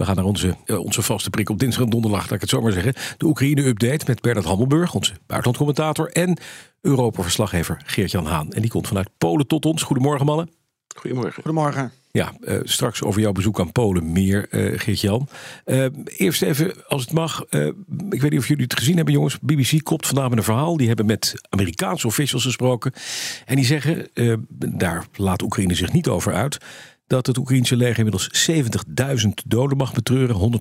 We gaan naar onze, eh, onze vaste prik op dinsdag en donderdag, laat ik het zo maar zeggen. De Oekraïne-update met Bernard Hammelburg, onze buitenlandcommentator. En Europa-verslaggever Geert-Jan Haan. En die komt vanuit Polen tot ons. Goedemorgen, mannen. Goedemorgen. Goedemorgen. Ja, uh, straks over jouw bezoek aan Polen meer, uh, Geert-Jan. Uh, eerst even, als het mag, ik weet niet of jullie het gezien hebben, jongens. BBC kopt vandaag met een verhaal. Die hebben met Amerikaanse officials gesproken. En die zeggen, daar laat Oekraïne zich niet over uit dat het Oekraïnse leger inmiddels 70.000 doden mag betreuren,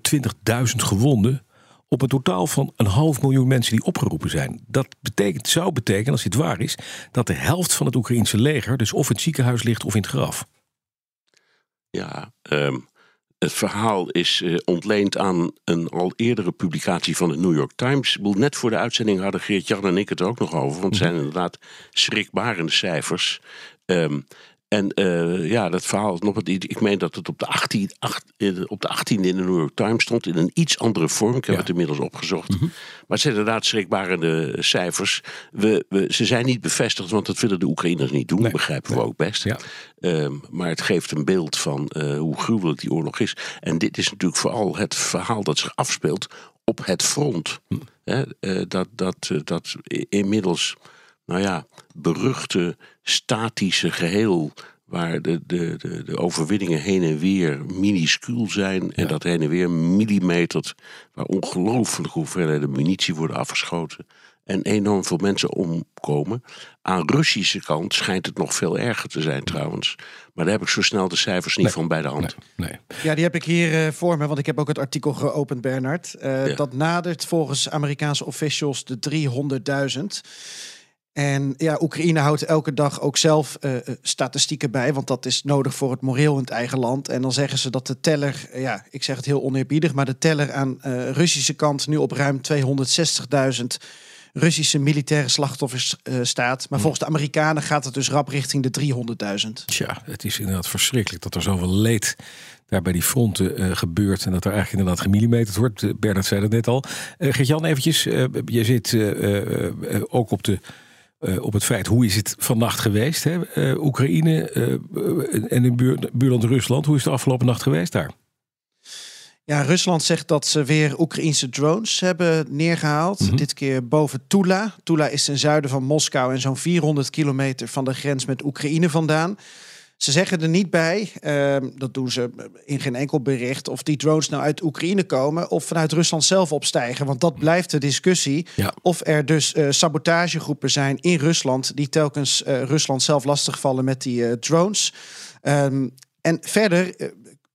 120.000 gewonden. Op een totaal van een half miljoen mensen die opgeroepen zijn. Dat betekent, zou betekenen, als dit waar is, dat de helft van het Oekraïnse leger dus of in het ziekenhuis ligt of in het graf. Ja, um, het verhaal is uh, ontleend aan een al eerdere publicatie van de New York Times. Net voor de uitzending hadden Geert-Jan en ik het er ook nog over. Want het zijn inderdaad schrikbarende cijfers. Um, en uh, ja, dat verhaal nog wat. Ik meen dat het op de, 18, 8, op de 18e in de New York Times stond. In een iets andere vorm. Ik heb het inmiddels opgezocht. Mm -hmm. Maar het zijn inderdaad schrikbarende cijfers. We, we, ze zijn niet bevestigd, want dat willen de Oekraïners niet doen. Nee. Begrijpen we ook best. Ja. Um, maar het geeft een beeld van uh, hoe gruwelijk die oorlog is. En dit is natuurlijk vooral het verhaal dat zich afspeelt op het front. Hm. He, uh, dat, dat, dat inmiddels nou ja, beruchte statische geheel waar de, de, de, de, overwinningen heen en weer minuscuul zijn. En dat heen en weer millimetert, waar ongelooflijke hoeveelheden munitie worden afgeschoten. En enorm veel mensen omkomen. Aan Russische kant schijnt het nog veel erger te zijn trouwens. Maar daar heb ik zo snel de cijfers niet van bij de hand. Nee, nee. Ja, die heb ik hier uh, voor me, want ik heb ook het artikel geopend, Bernard. Uh, ja. Dat nadert volgens Amerikaanse officials de 300.000. En ja, Oekraïne houdt elke dag ook zelf uh, statistieken bij, want dat is nodig voor het moreel in het eigen land. En dan zeggen ze dat de teller, ja, ik zeg het heel oneerbiedig, maar de teller aan uh, Russische kant nu op ruim 260.000 Russische militaire slachtoffers staat. Maar volgens de Amerikanen gaat het dus rap richting de 300.000. Tja, het is inderdaad verschrikkelijk dat er zoveel leed daar bij die fronten uh, gebeurt. En dat er eigenlijk inderdaad gemillimeterd wordt. Bernard zei het net al. Uh, Gert-Jan, eventjes. je zit ook op de uh, op het feit hoe is het vannacht geweest. Hè? Uh, Oekraïne uh, en in buur, buurland Rusland. Hoe is het de afgelopen nacht geweest daar? Ja, Rusland zegt dat ze weer Oekraïnse drones hebben neergehaald. Mm -hmm. Dit keer boven Tula. Tula is ten zuiden van Moskou en zo'n 400 kilometer van de grens met Oekraïne vandaan. Ze zeggen er niet bij, uh, dat doen ze in geen enkel bericht, of die drones nou uit Oekraïne komen of vanuit Rusland zelf opstijgen. Want dat blijft de discussie. Ja. Of er dus uh, sabotagegroepen zijn in Rusland die telkens uh, Rusland zelf lastigvallen met die uh, drones. Um, en verder,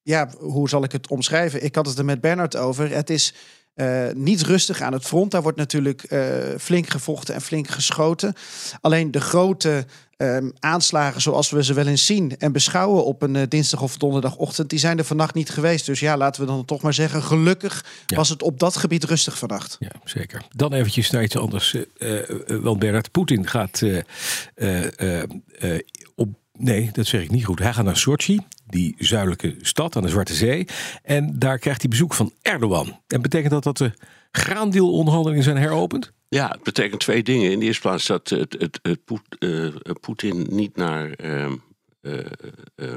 ja, hoe zal ik het omschrijven? Ik had het er met Bernard over. Het is uh, niet rustig aan het front. Daar wordt natuurlijk uh, flink gevochten en flink geschoten. Alleen de grote um, aanslagen zoals we ze wel eens zien en beschouwen op een uh, dinsdag of donderdagochtend, die zijn er vannacht niet geweest. Dus ja, laten we dan toch maar zeggen, gelukkig ja. was het op dat gebied rustig vannacht. Ja, zeker. Dan eventjes naar iets anders. want Bernard Poetin gaat op Nee, dat zeg ik niet goed. Hij gaat naar Sochi, die zuidelijke stad aan de Zwarte Zee. En daar krijgt hij bezoek van Erdogan. En betekent dat dat de graandeelonderhandelingen zijn heropend? Ja, het betekent twee dingen. In de eerste plaats dat het, het, het uh, Poetin niet naar uh, uh,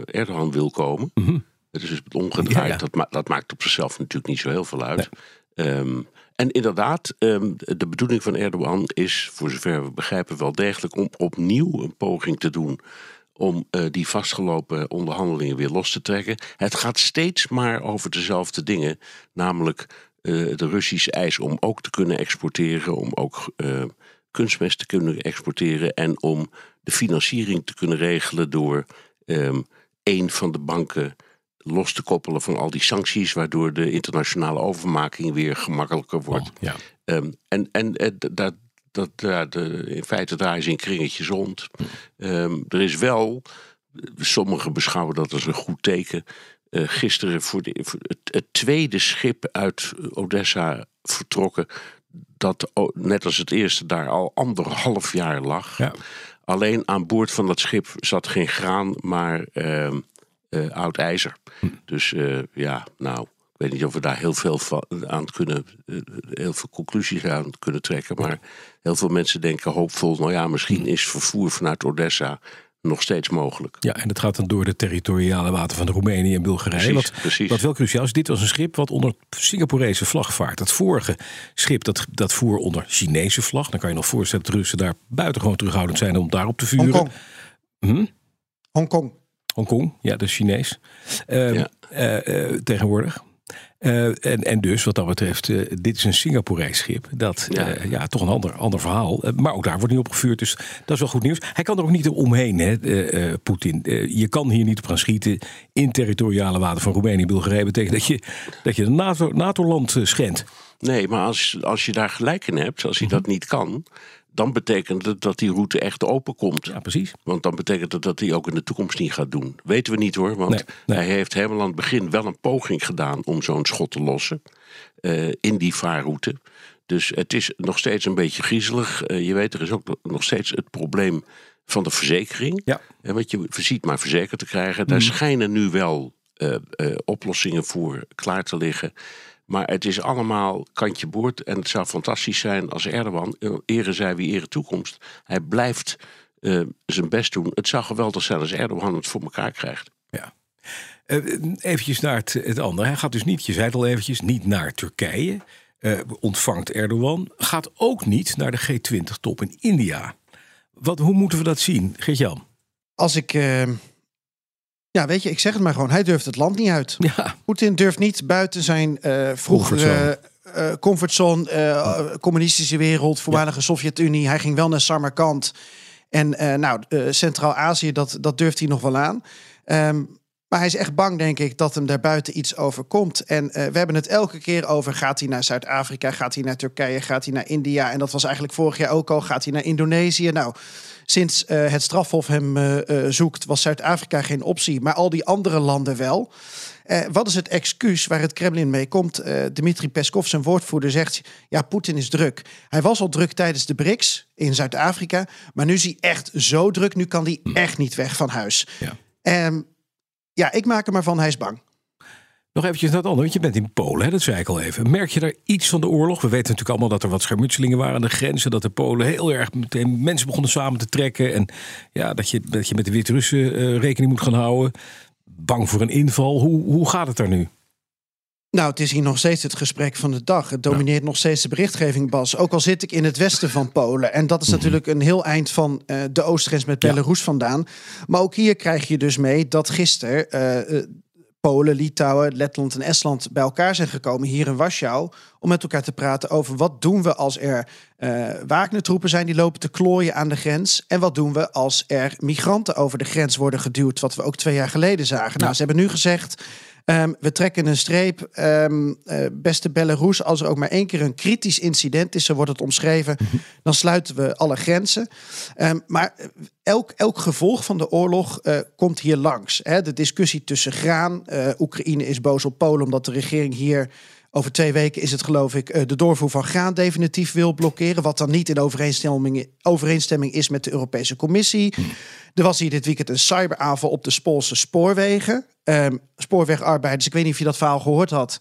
Erdogan wil komen. Mm -hmm. Het is dus omgedraaid. Ja, ja. Dat, ma dat, maakt op zichzelf natuurlijk niet zo heel veel uit. Nee. Um, en inderdaad, um, de bedoeling van Erdogan is, voor zover we begrijpen, wel degelijk om opnieuw een poging te doen om uh, die vastgelopen onderhandelingen weer los te trekken. Het gaat steeds maar over dezelfde dingen, namelijk uh, de Russische eis om ook te kunnen exporteren, om ook uh, kunstmest te kunnen exporteren en om de financiering te kunnen regelen door um, een van de banken los te koppelen van al die sancties, waardoor de internationale overmaking weer gemakkelijker wordt. Oh, ja. um, en en dat, in feite draaien ze in kringetjes rond. Um, er is wel, sommigen beschouwen dat als een goed teken. Uh, gisteren voor, de, voor het, het, tweede schip uit Odessa vertrokken. Dat net als het eerste daar al anderhalf jaar lag. Ja. Alleen aan boord van dat schip zat geen graan, maar uh, uh, oud ijzer. Hm. Dus uh, ja, nou, weet niet of we daar heel veel van, aan kunnen, heel veel conclusies aan kunnen trekken. Maar heel veel mensen denken hoopvol, nou ja, misschien is vervoer vanuit Odessa nog steeds mogelijk. Ja, en dat gaat dan door de territoriale water van Roemenië en Bulgarije. Precies, wat, precies. wat wel cruciaal is, dit was een schip wat onder Singaporese vlag vaart. Dat vorige schip dat, dat voer onder Chinese vlag. Dan kan je nog voorstellen dat de Russen daar buitengewoon terughoudend zijn om daarop te vuren. Hongkong. Hm? Hongkong. Hongkong, ja, dat is Chinees. Ehm, Ja. eh, eh, tegenwoordig. Eh, en, en dus wat dat betreft, eh, dit is een Singaporees schip. Dat Ja. ja. ja, toch een ander, ander verhaal. Eh, maar ook daar wordt niet op gevuurd. Dus dat is wel goed nieuws. Hij kan er ook niet omheen, hè, eh, eh, Poetin. Eh, je kan hier niet op gaan schieten in territoriale water van Roemenië en Bulgarije. betekent dat je, dat je een NATO, NATO-land eh, schendt. Nee, maar als, als je daar gelijk in hebt, als hij Mhm. dat niet kan, dan betekent het dat die route echt open komt. Ja, precies. Want dan betekent het dat hij ook in de toekomst niet gaat doen. Weten we niet hoor, want Nee, nee. hij heeft helemaal aan het begin wel een poging gedaan om zo'n schot te lossen eh, in die vaarroute. Dus het is nog steeds een beetje griezelig. Eh, je weet, er is ook nog steeds het probleem van de verzekering. Ja. En wat je ziet maar verzekerd te krijgen. Daar schijnen nu wel eh, oplossingen voor klaar te liggen. Maar het is allemaal kantje boord. En het zou fantastisch zijn als Erdogan, eh, ere zij wie ere toekomst, hij blijft eh, zijn best doen. Het zou geweldig zijn als Erdogan het voor elkaar krijgt. Ja. Eh, eventjes naar het, het andere. Hij gaat dus niet, je zei het al eventjes, niet naar Turkije. Eh, ontvangt Erdogan. Gaat ook niet naar de G20-top in India. Wat, hoe moeten we dat zien, Geert-Jan? Als ik. Eh, ja, weet je, ik zeg het maar gewoon. Hij durft het land niet uit. Ja, Poetin durft niet buiten zijn eh vroegere eh, comfortzone, eh, communistische wereld, voormalige Sovjet-Unie. Hij ging wel naar Samarkand. En eh, nou, eh, Centraal-Azië, dat, dat durft hij nog wel aan. Ehm, maar hij is echt bang, denk ik, dat hem daarbuiten iets overkomt. En eh, we hebben het elke keer over: gaat hij naar Zuid-Afrika, gaat hij naar Turkije, gaat hij naar India? En dat was eigenlijk vorig jaar ook al. Gaat hij naar Indonesië? Nou, sinds eh, het strafhof hem eh, eh, zoekt, was Zuid-Afrika geen optie, maar al die andere landen wel. Wat is het excuus waar het Kremlin mee komt? Dmitri Peskov, zijn woordvoerder, zegt: ja, Poetin is druk. Hij was al druk tijdens de BRICS in Zuid-Afrika, maar nu is hij echt zo druk. Nu kan hij echt niet weg van huis. Ja. Ehm, ja, ik maak er maar van, hij is bang. Nog eventjes naar het andere. Want je bent in Polen, hè? dat zei ik al even. Merk je daar iets van de oorlog? We weten natuurlijk allemaal dat er wat schermutselingen waren aan de grenzen. Dat de Polen heel erg meteen mensen begonnen samen te trekken. En ja, dat je, dat je met de Wit-Russen eh, rekening moet gaan houden. Bang voor een inval. Hoe, hoe gaat het daar nu? Nou, het is hier nog steeds het gesprek van de dag. Het domineert nog steeds de berichtgeving, Bas. Ook al zit ik in het westen van Polen. En dat is natuurlijk een heel eind van eh, de oostgrens met Ja. Belarus vandaan. Maar ook hier krijg je dus mee dat gisteren eh, Polen, Litouwen, Letland en Estland bij elkaar zijn gekomen hier in Warschau. Om met elkaar te praten over wat doen we als er eh Wagner-troepen zijn die lopen te klooien aan de grens. En wat doen we als er migranten over de grens worden geduwd. Wat we ook twee jaar geleden zagen. Nou, ze hebben nu gezegd. Ehm, we trekken een streep. Ehm, eh, beste Belarus, als er ook maar één keer een kritisch incident is, zo wordt het omschreven, dan sluiten we alle grenzen. Ehm, maar elk, elk gevolg van de oorlog eh, komt hier langs. Hè. De discussie tussen graan. eh, Oekraïne is boos op Polen omdat de regering hier. Over twee weken is het geloof ik eh, de doorvoer van graan definitief wil blokkeren. Wat dan niet in overeenstemming, overeenstemming is met de Europese Commissie. Er was hier dit weekend een cyberaanval op de Spoolse spoorwegen. Ehm, spoorwegarbeiders, ik weet niet of je dat verhaal gehoord had.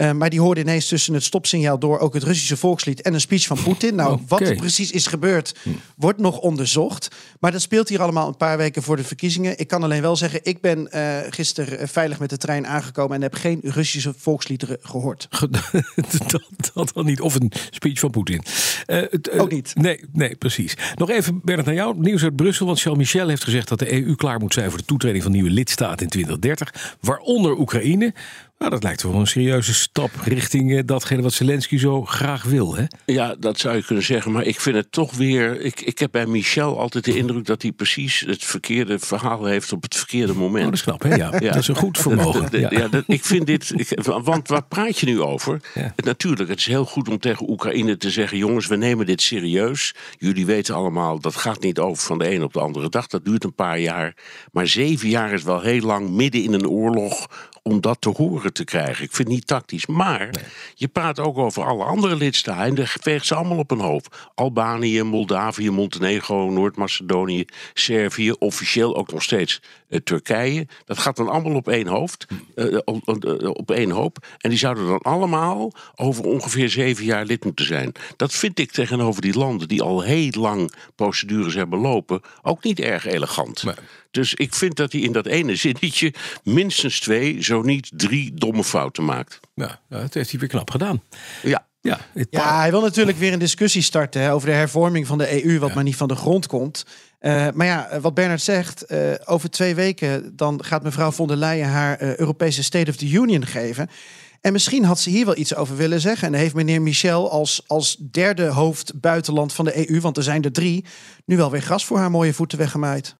Ehm, maar die hoorden ineens tussen het stopsignaal door ook het Russische volkslied en een speech van Poetin. Nou, wat er precies is gebeurd, wordt nog onderzocht. Maar dat speelt hier allemaal een paar weken voor de verkiezingen. Ik kan alleen wel zeggen, ik ben eh gisteren eh, veilig met de trein aangekomen en heb geen Russische volksliederen gehoord. dat, dat dan niet. Of een speech van Poetin. Eh, eh, Ook niet. Nee, nee, precies. Nog even, Bernard, naar jou. Nieuws uit Brussel. Want Charles Michel heeft gezegd dat de EU klaar moet zijn voor de toetreding van nieuwe lidstaten in 2030. Waaronder Oekraïne. Nou, dat lijkt wel een serieuze stap richting eh, datgene wat Zelensky zo graag wil. Hè? Ja, dat zou je kunnen zeggen. Maar ik vind het toch weer. Ik, ik heb bij Michel altijd de indruk dat hij precies het verkeerde verhaal heeft op het verkeerde Oh, moment. dat is knap, hè? Ja, dat is een goed vermogen. Ja. ja, dat, ik vind dit. Ik, want waar praat je nu over? Natuurlijk, het is heel goed om tegen Oekraïne te zeggen: jongens, we nemen dit serieus. Jullie weten allemaal, dat gaat niet over van de een op de andere dag. Dat duurt een paar jaar. Maar zeven jaar is wel heel lang midden in een oorlog om dat te horen te krijgen. Ik vind het niet tactisch. Maar je praat ook over alle andere lidstaten. En daar veegt ze allemaal op een hoofd. Albanië, Moldavië, Montenegro, Noord-Macedonië, Servië. Officieel ook nog steeds uh, Turkije. Dat gaat dan allemaal op één hoofd. Uh, op, op één hoop. En die zouden dan allemaal over ongeveer zeven jaar lid moeten zijn. Dat vind ik tegenover die landen die al heel lang procedures hebben lopen. ook niet erg elegant. Dus ik vind dat hij in dat ene zinnetje minstens twee, zo niet drie domme fouten maakt. Ja, dat heeft hij weer knap gedaan. Ja. Ja, ja, hij wil natuurlijk weer een discussie starten hè, over de hervorming van de EU, wat maar niet van de grond komt. Uh, maar ja, wat Bernard zegt, uh, over twee weken dan gaat mevrouw von der Leyen haar uh, Europese State of the Union geven. En misschien had ze hier wel iets over willen zeggen. En heeft meneer Michel als, als derde hoofd buitenland van de EU, want er zijn er drie, nu wel weer gras voor haar mooie voeten weggemaaid.